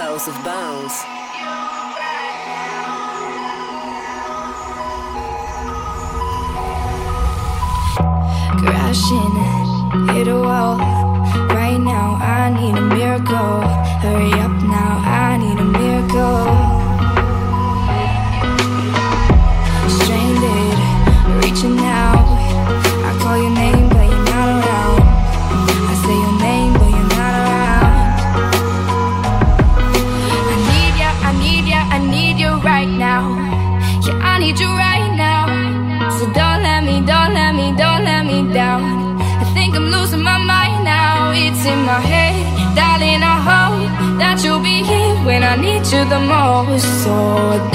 House of Bounce. Crashing, hit a wall. Right now, I need a miracle. Hurry up you the most. So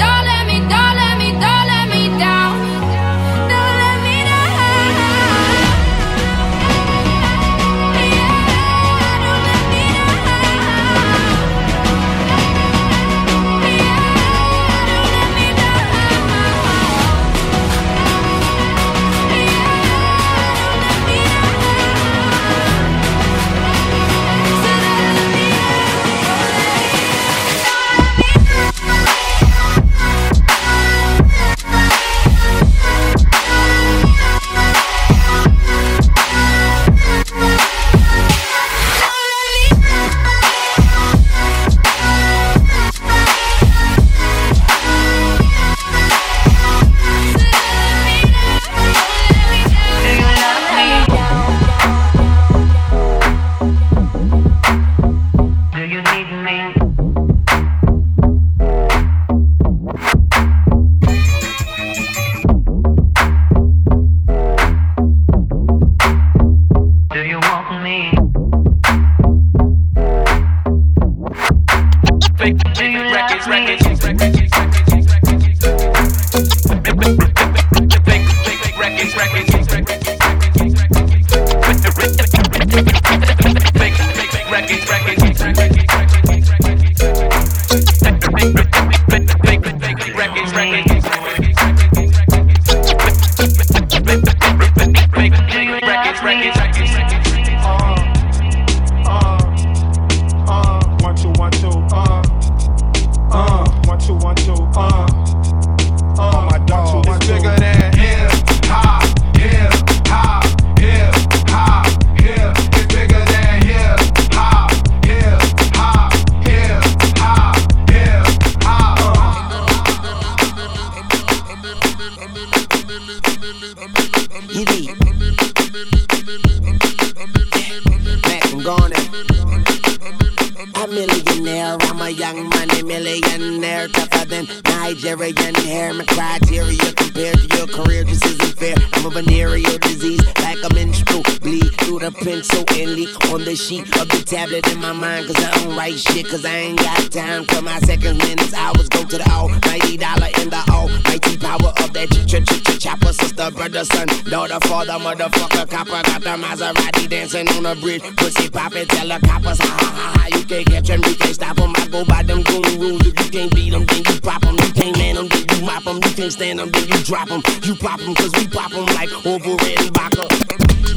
my seconds, minutes, hours. Go to the all. almighty dollar in the all. almighty power of that ch ch ch ch chopper. Sister, brother, son, daughter, father, motherfucker, copper. Got the Maserati dancing on the bridge. Pussy poppin', tell the coppers, ha ha ha ha. You can't catch them, you can't stop them. I go by them goon rules. If you can't beat them, then you pop them. You can't man them, then you mop them. You can't stand them, then you drop them. You pop them, cause we pop them like over and vodka.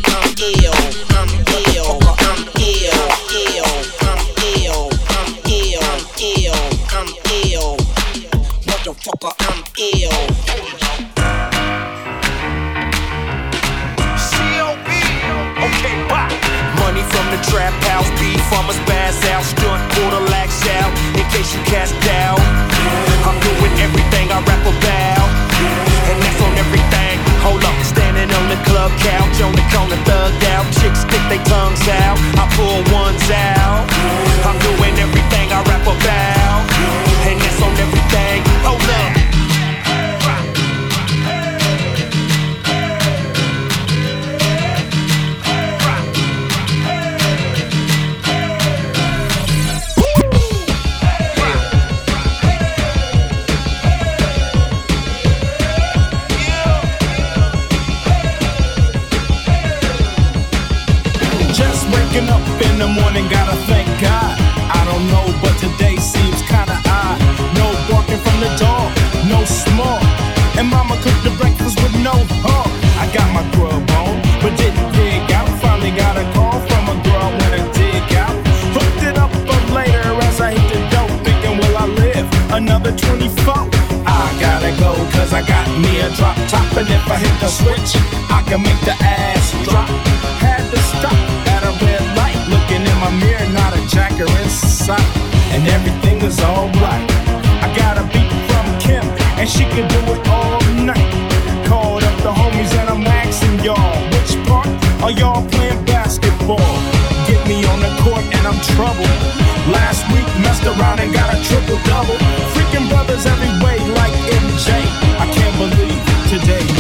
I'm ill, I'm ill, I'm ill, ill, I'm ill, I'm ill, I'm ill. Motherfucker, I'm ill. Okay, bye. Money from the trap house, beef a spaz out, stunt quarter lax out, in case you cast doubt. I'm doing everything I rap about, and that's on everything. Hold up, standing on the club couch, on the corner thugged out, chicks stick their tongues out, I pull ones out. I'm doing everything I rap about, and that's on everything. Hold up. Just waking up in the morning, gotta thank God don't know, but today seems kinda odd. No barking from the dog, no small. And mama cooked the breakfast with no harm. I got my grub on, but didn't dig out. Finally got a call from a girl when I dig out. Hooked it up, but later as I hit the dope, thinking, will I live another 24? I gotta go, cause I got me a drop top. And if I hit the switch, I can make the ass drop. Had to stop at a red light, looking in my mirror, not a jacker in outside, and everything is alright. I got a beat from Kim, and she can do it all night. Called up the homies, and I'm asking y'all, which part are y'all playing basketball? Get me on the court, and I'm troubled. Last week, messed around and got a triple double. Freaking brothers every way, like MJ. I can't believe today.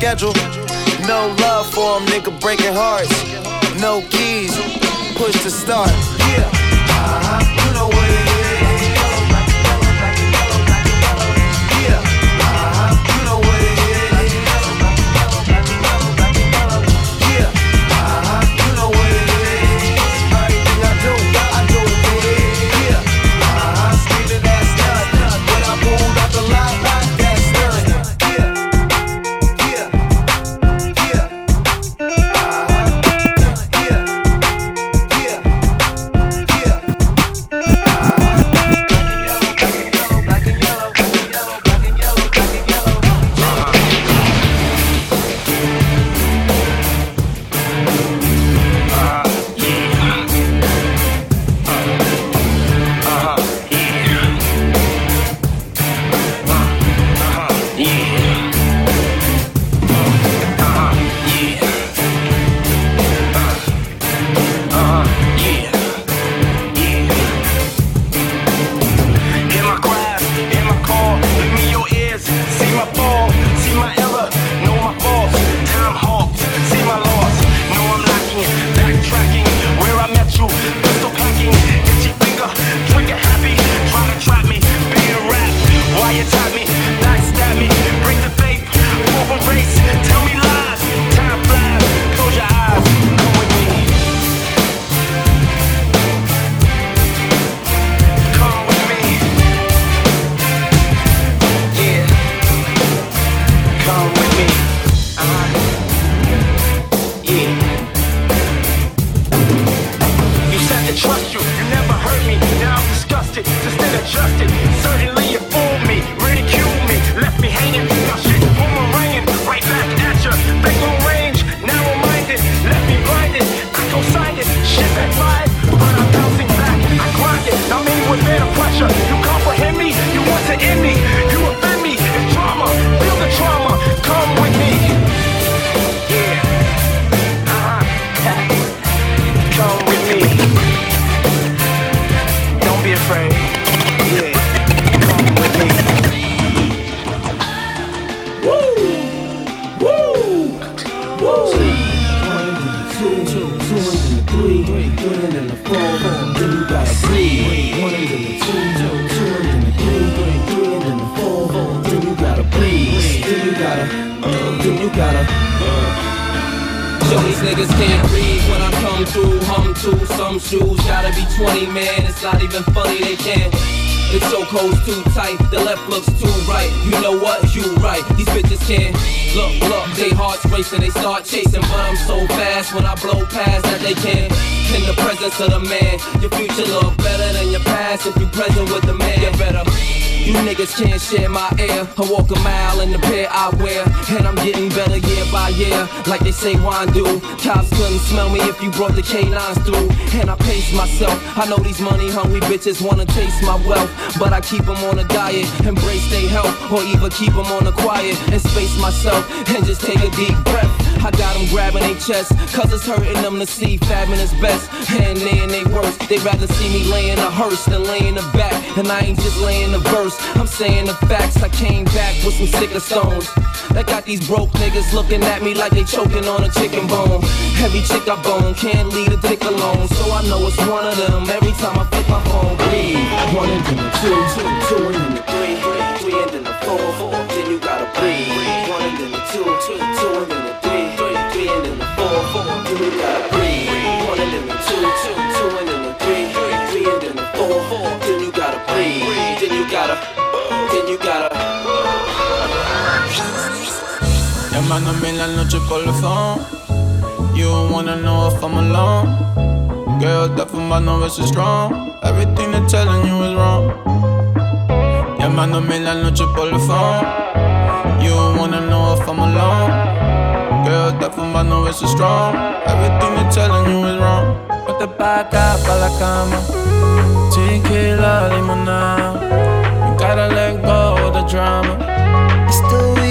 schedule. No love for him, nigga breaking hearts. No keys, push to start. Yeah, uh-huh, you know what it is. guard the canines through, and I pace myself. I know these money hungry bitches wanna taste my wealth, but I keep them on a diet, embrace their health, or even keep them on the quiet and space myself and just take a deep breath them grabbing their chest, cause it's hurting them to see fabbing is best. And they and they worse, they rather see me laying a hearse than laying a back. And I ain't just laying a verse, I'm saying the facts. I came back with some sicker stones. That got these broke niggas looking at me like they choking on a chicken bone. Heavy chick I bone, can't leave a dick alone. So I know it's one of them every time I flip my phone. Breathe. One and then the two, two, two and then the three, three, and then the four, four. Then you gotta breathe. One and then the two, two, Llamándome en la noche por el phone. You don't wanna know if I'm alone. Girl, that for my fumando versus strong. Everything they're telling you is wrong. Llamándome la noche por el phone. You don't wanna know if I'm alone. Girl, that for my fumando versus strong. Everything they're telling you is wrong. Ponte pa' acá, pa' la cama. Tequila, limonada. You gotta let go of the drama. It's still we,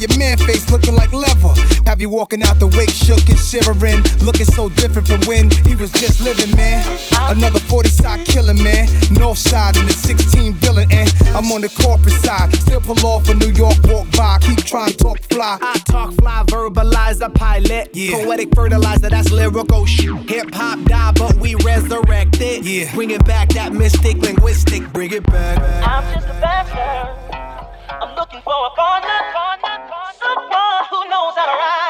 your man face looking like leather. Have you walking out the wake shook and shivering, looking so different from when he was just living, man. Another 40 side killing, man. North side in the 16 villain, and I'm on the corporate side. Still pull off a New York walk by, keep trying to talk fly. I talk fly, verbalize a pilot. Yeah. Poetic fertilizer, that's lyrical shit. Hip hop died, but we resurrected. Yeah. Bring it back, that mystic linguistic, bring it back. I'm just a bachelor. I'm looking for a partner, partner. Alright. around.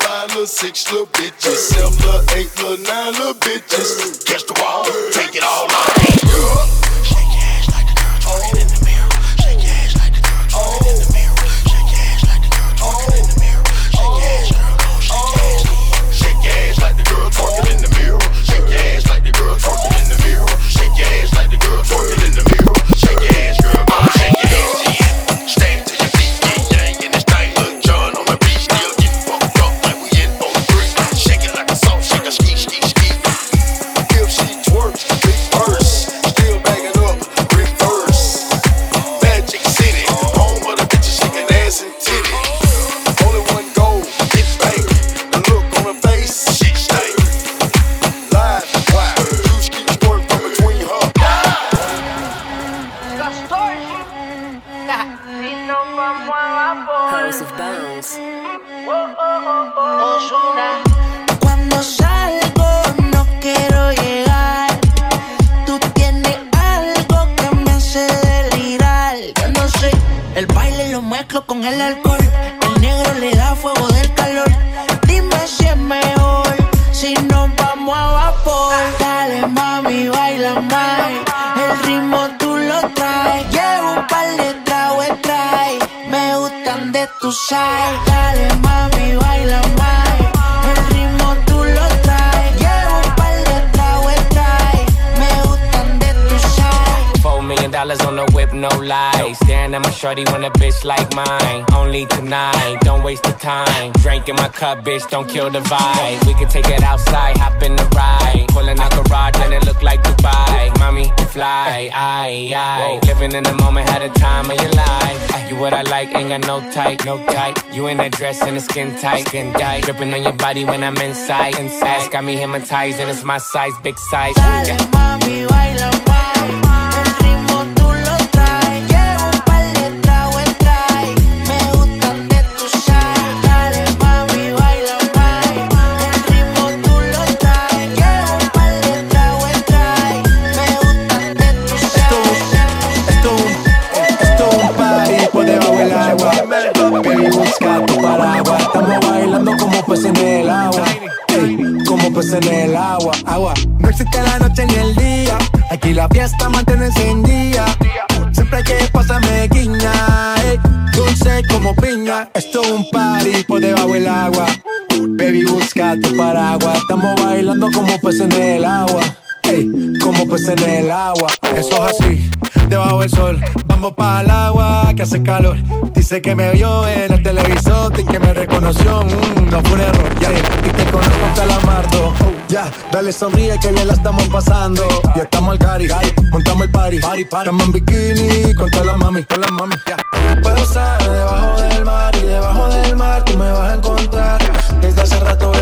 Five, little six, little bitches. Seven, little eight, little nine, little bitches. Catch the ball, take it all out. El alcohol. Lies. Staring at my shorty when a bitch like mine. Only tonight, don't waste the time. Drink in my cup, bitch, don't kill the vibe. We can take it outside, hop in the ride. Pulling out garage and it look like Dubai. Mommy, fly, aye, aye. Living in the moment, had a time of your life. You what I like, ain't got no type, no type. You in that dress and the skin tight, skin tight. Dripping on your body when I'm inside, inside. Got me hypnotized and it's my size, big size. Yeah. Mami, baila más. Como peces en el agua. Agua. No existe la noche ni el día. Aquí la fiesta mantiene encendida. Siempre hay que pasarme guiña. ey, dulce como piña. Esto es un party por debajo del agua. Baby, busca tu paraguas. Estamos bailando como peces en el agua. Como peces en el agua. Eso es así, debajo del sol. Vamos para el agua que hace calor. Dice que me vio en el televisor y que me reconoció. Mm, no fue un error, ya. Y te conozco calamardo. Ya, dale sonríe que bien la estamos pasando. Ya estamos al cari, montamos el party. party, party. Estamos en bikini con todas las mami, con las mami. Ya. Puedo estar debajo del mar y debajo del mar tú me vas a encontrar. Desde hace rato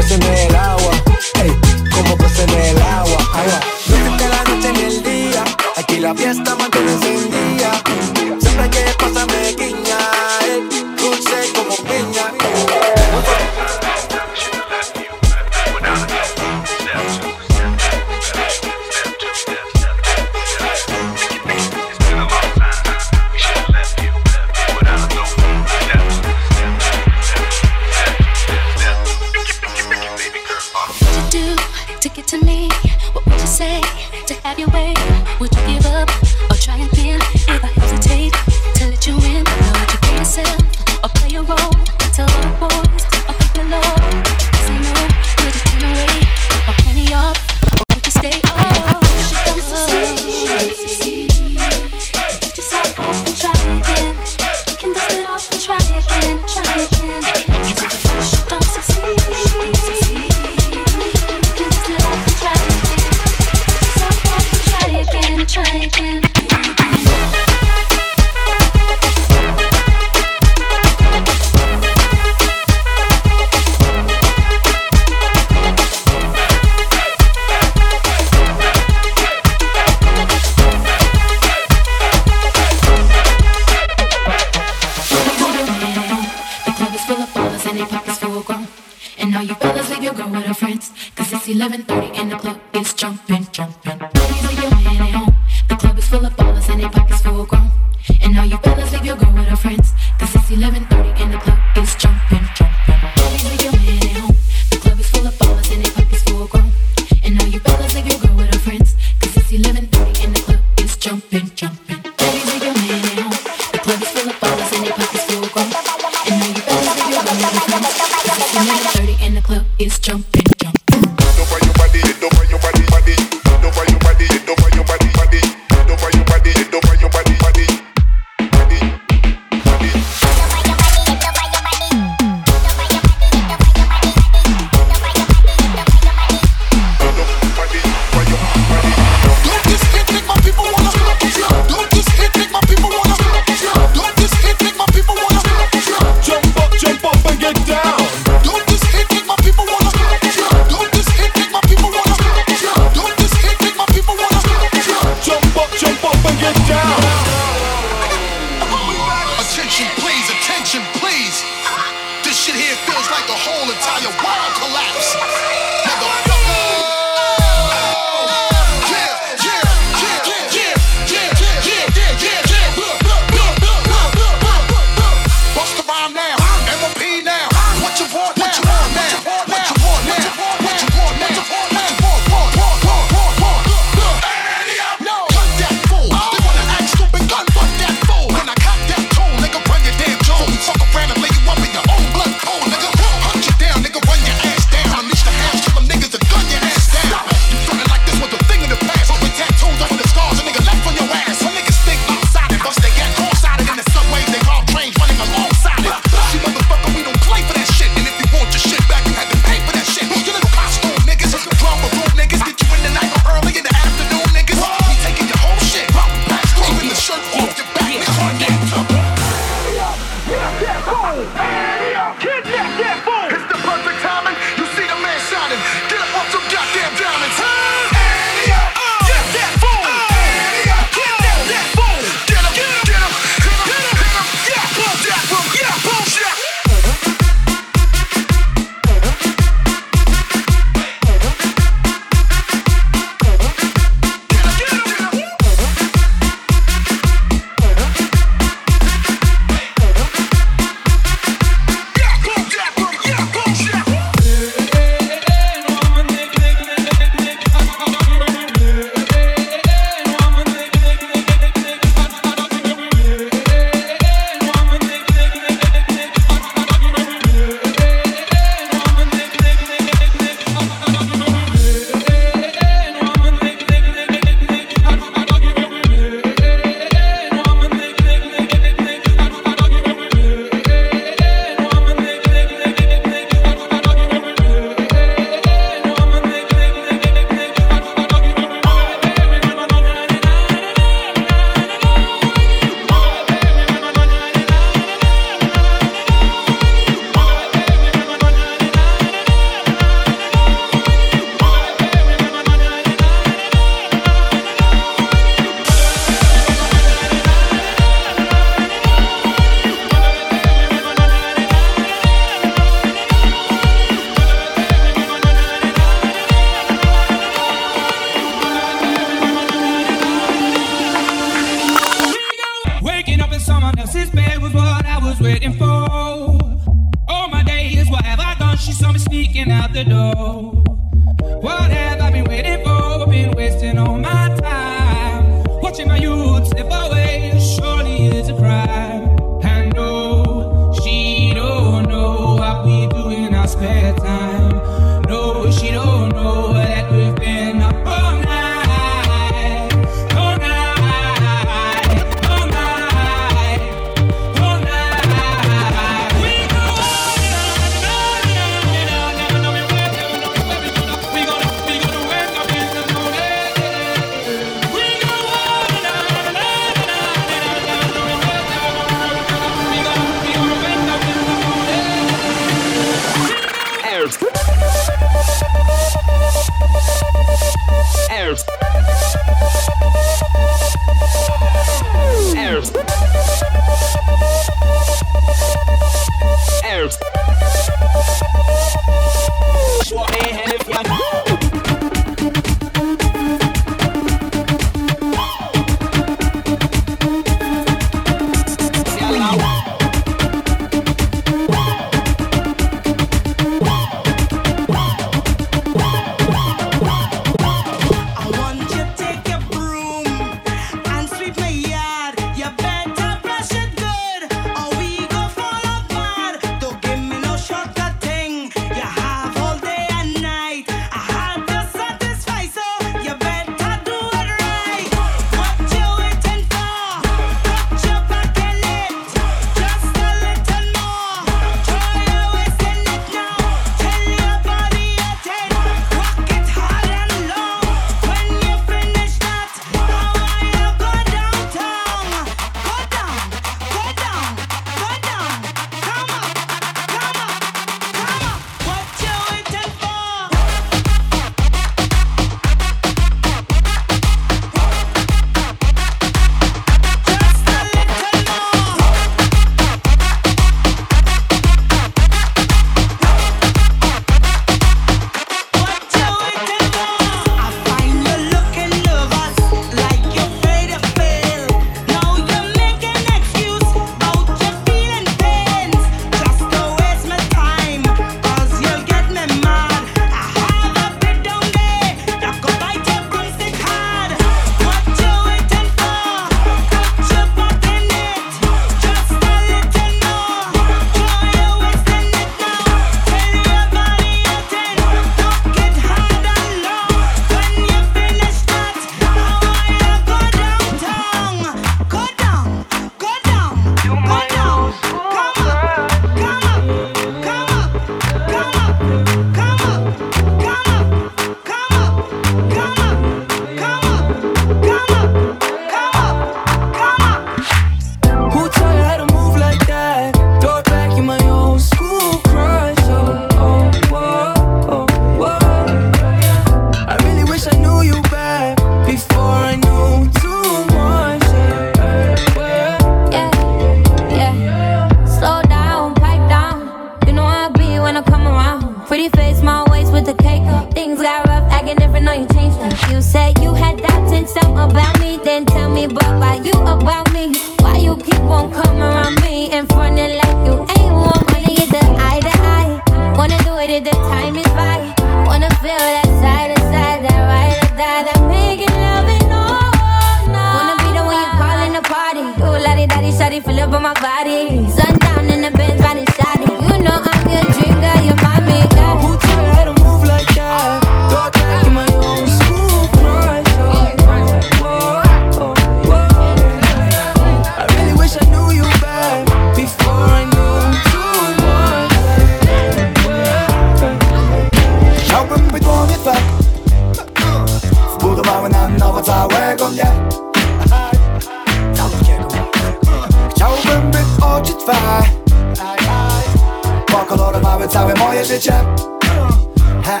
hej.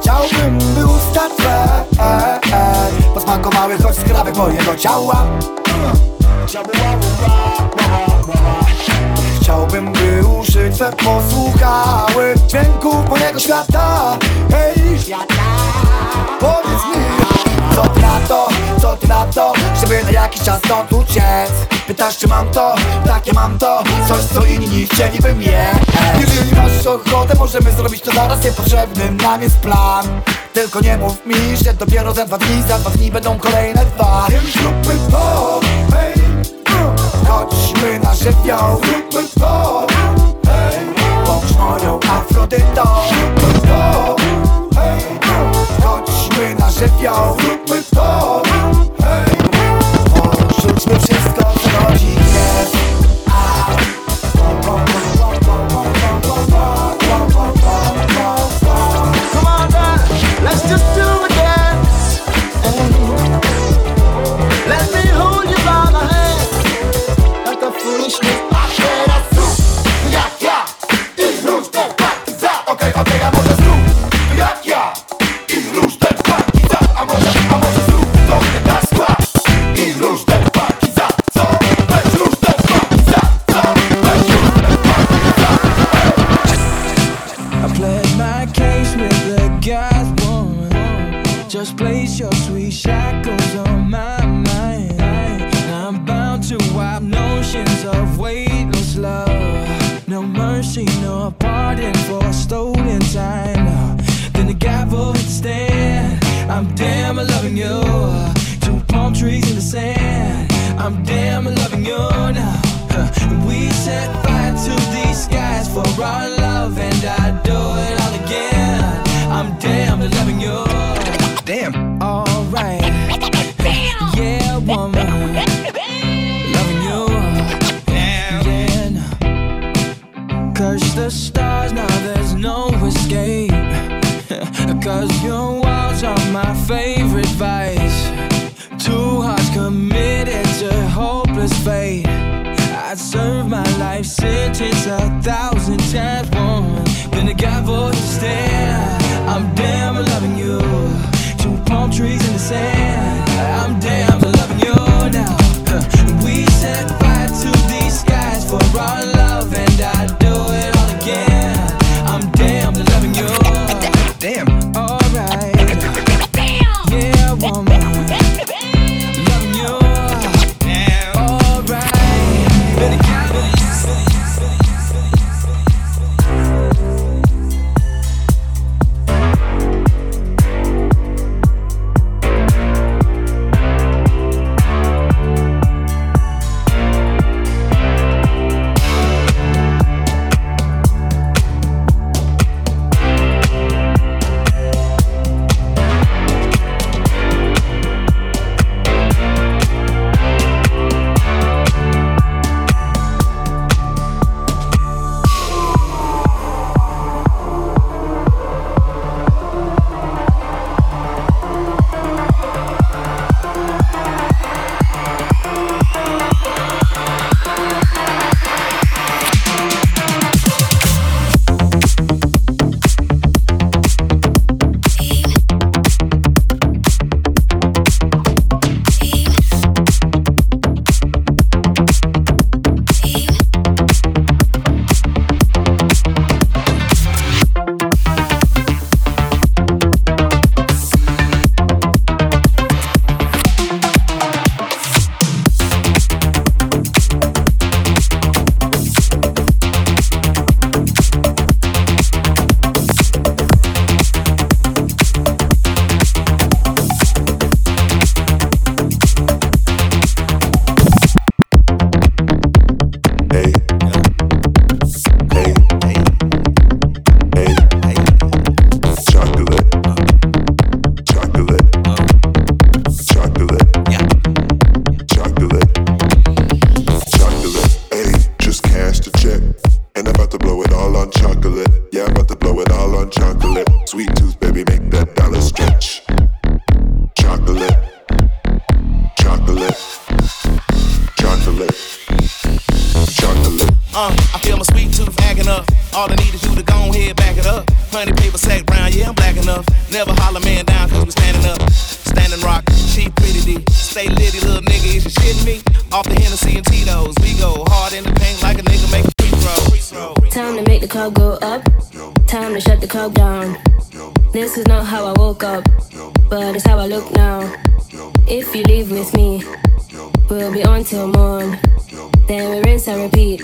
Chciałbym, by usta Twe Posmakowały choć skrawek mojego ciała. Chciałbym, by uszy Twe posłuchały Dźwięków mojego świata. Hej, powiedz mi to, co ty na to? Żeby na jakiś czas stąd uciec Pytasz czy mam to, takie mam to. Coś co inni chcieliby mnie Jeżeli masz ochotę możemy zrobić to zaraz. Niepotrzebny nam jest plan. Tylko nie mów mi, że dopiero za dwa dni Za dwa dni będą kolejne dwa. Więc zróbmy to, hej Chodźmy na żywioł, zróbmy to Hej, bądź moją Afrodytą. Zróbmy to, hej Zróbmy nasze fioł, zróbmy to. Hej, rzućmy wszystko co chodzi. On my mind. I'm bound to wipe notions of weightless love. No mercy, no pardon for stolen time. Then the gavel stand. I'm damn loving you. Two palm trees in the sand. I'm damn loving you now. We set fire to these skies for our love, and I do it the stars, now there's no escape. Cause your walls are my favorite vice. Two hearts committed to hopeless fate. I'd serve my life sentence a thousand times one. Then the gavel to stand. I'm damn loving you. Two palm trees in the sand. I'm damn loving you now. We set fire to these skies for our love, Uh, I feel my sweet tooth acting up. All I need is you to go ahead, back it up. Honey paper sack brown, yeah, I'm black enough. Never holler man down, cause we standing up. Standing rock, cheap pretty D. Stay litty, little nigga, is you shitting me? Off the Hennessy and Tito's, we go hard in the paint like a nigga make. Time to make the club go up. Time to shut the club down. This is not how I woke up, but it's how I look now. If you leave with me, we'll be on till morn. Then we rinse and repeat,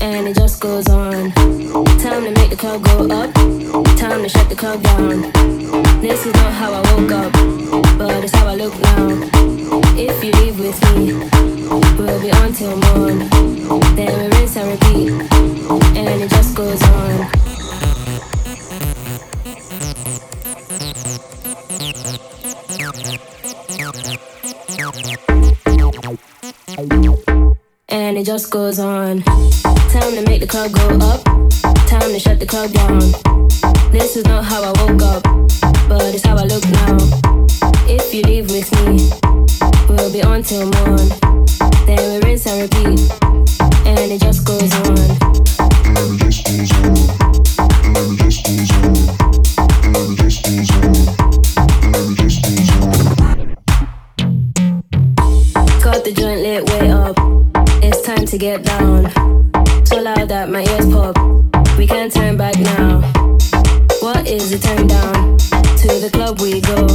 and it just goes on. Time to make the club go up. Time to shut the club down. This is not how I woke up, but it's how I look now. If you leave with me, we'll be on till morn. Then we rinse and repeat, and it just goes on. And it just goes on. Time to make the club go up. Time to shut the club down. This is not how I woke up, but it's how I look now. If you leave with me, we'll be on till morn. Then we rinse and repeat, and it just goes on. Got to get down. So loud that my ears pop. We can't turn back now. What is the turn down? To the club we go.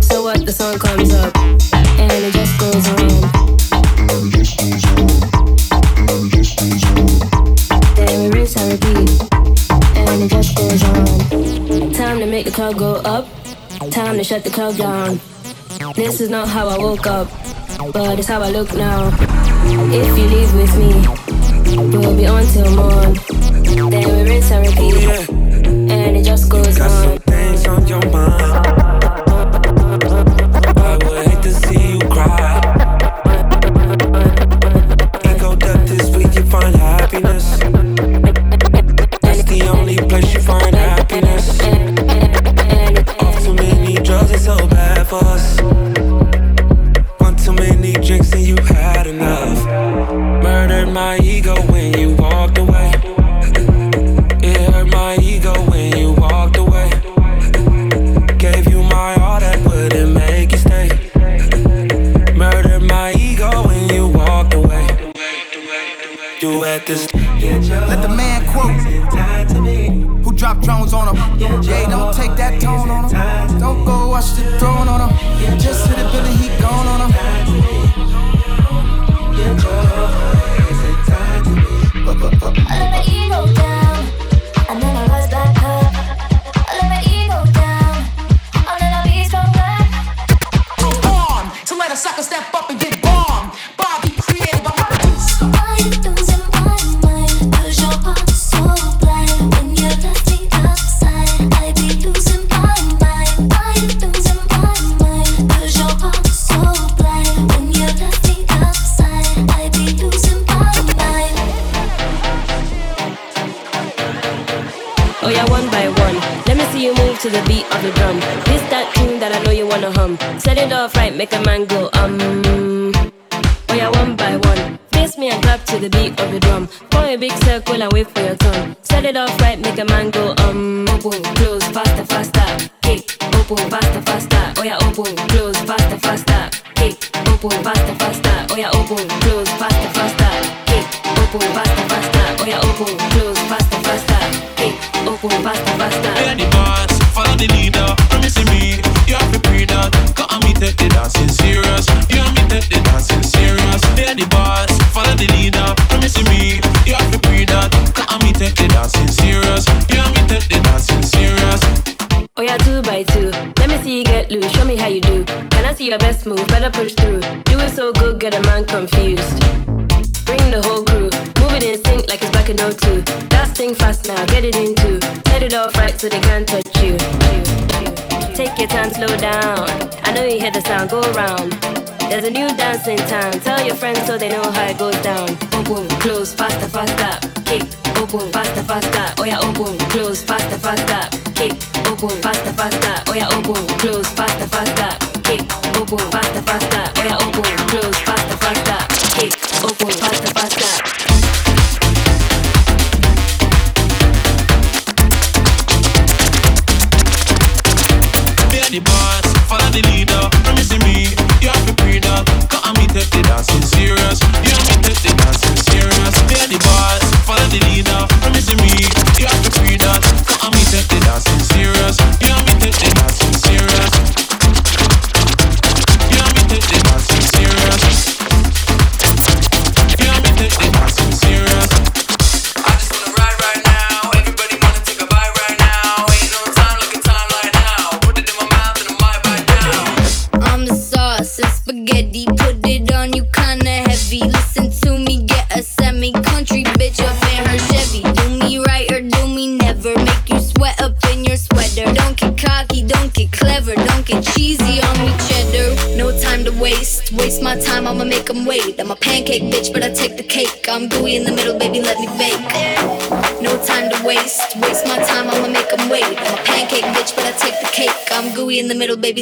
So what the song comes up and it just goes on. Then we rinse and repeat, and it just goes on. Time to make the club go up. Time to shut the club down. This is not how I woke up, but it's how I look now. If you leave with me, we'll be on till morn. Then we rinse and repeat, and it just goes on. Some things on your mind. Set it off right, make a man go um. Oh yeah, one by one. Face me and clap to the beat of the drum. Form a big circle and wait for your turn. Set it off right, make a man go um. Open, close, faster, faster. Kick, open, faster, faster. Oh yeah, open, close, faster, faster. Kick, open, faster, faster. Oh yeah, open, close, faster, faster. Kick, open, faster, faster. Oh yeah, open, close, faster, faster. Kick, open, faster, faster. We're the boss, follow the leader. Dancing serious. We're the boss, follow the leader. Promising me, you have to pre that. Got me take the dancing serious. You and me take the dancing serious. Oh yeah, two by two. Let me see you get loose. Show me how you do. Can I see your best move? Better push through. Do so good, get a man confused. Bring the whole crew. Move in sync like it's back in 02. That thing fast now, get it into. Set it off right so they can't touch you. Take your time, slow down. I know you hear the sound, go around. There's a new dance in town. Tell your friends so they know how it goes down. Open, close, faster, faster. Kick, boom faster, faster. Oh yeah, oh, boom close, faster, faster. Kick, open, faster, faster. Oh yeah, oh, boom close, faster, faster. Kick, open, faster, faster.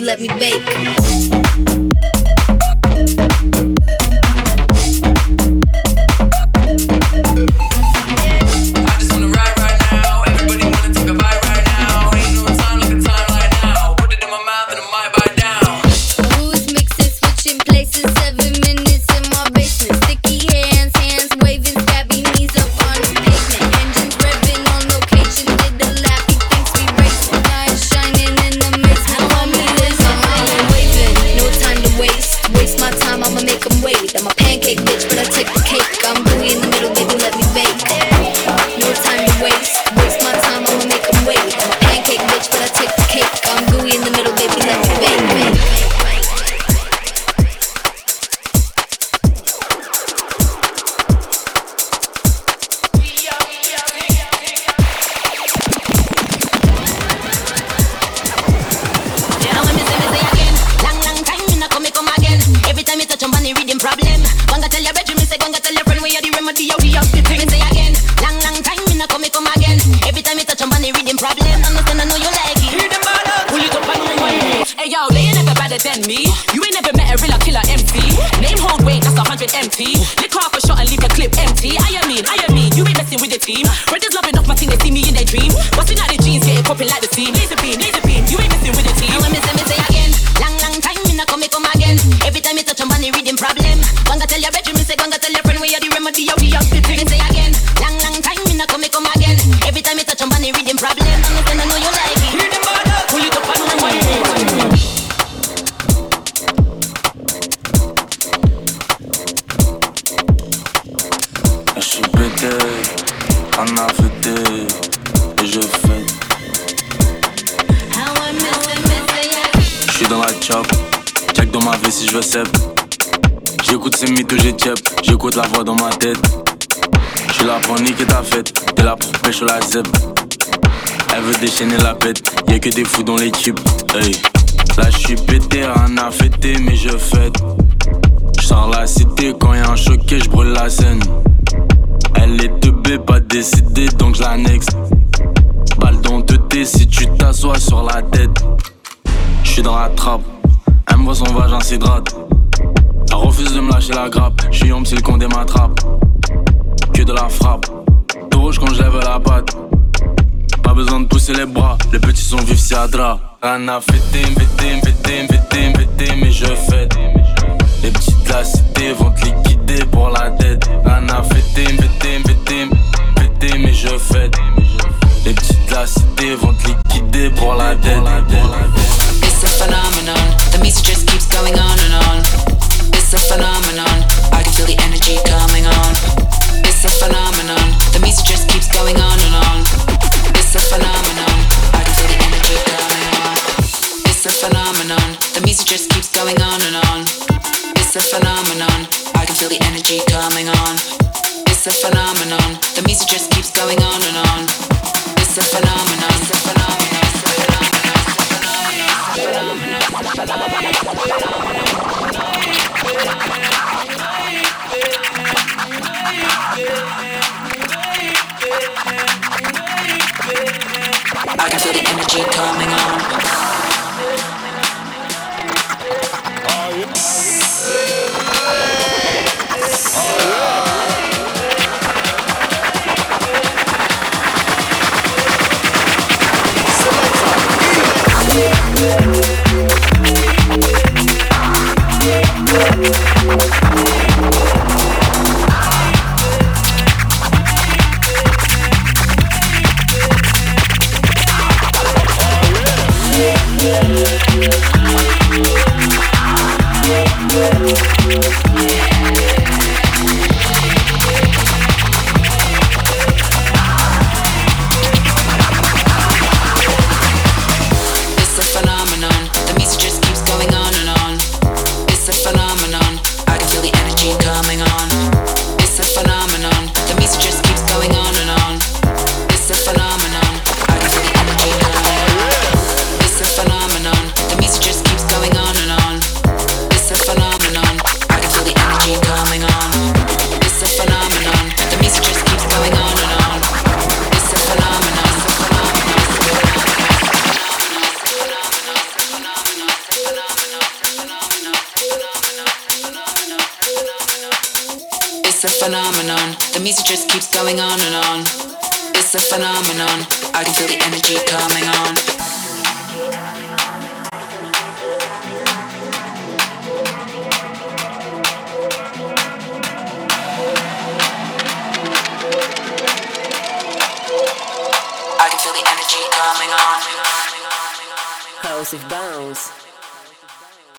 let me bake. déchaîner la bête. Y'a que des fous dans l'équipe. Hey. Là, je suis pété, rien à fêter, mais je fête. J'sors la cité, quand y'a un choqué, je brûle la scène. Elle est teubée, pas décidée, donc j'annexe. Balle dans deux t si tu t'assois sur la tête. J'suis dans la trappe, elle me voit son vagin s'hydrate. Elle refuse de me lâcher la grappe, j'suis homme si le condé m'attrape. Que de la frappe, tout rouge quand je lève la patte besoin de pousser les bras. Les petits sont vifs, c'est Adra. Rana, fêté, fêté, fêté, fêté, fêté, mais je fête. Les petites de la cité vont te liquider pour la tête. Rana, fêté, fêté, fêté, fêté, mais je fête. Les petites de la cité vont te liquider pour la tête. It's a phenomenon, the music just keeps going on and on. It's a phenomenon, I can feel the energy coming on. It's a phenomenon, the music just keeps going on. just keeps going on and on. It's a phenomenon. I can feel the energy coming on. It's a phenomenon. The music just keeps going on and on. It's a phenomenon. It's a phenomenon. I can feel the energy coming.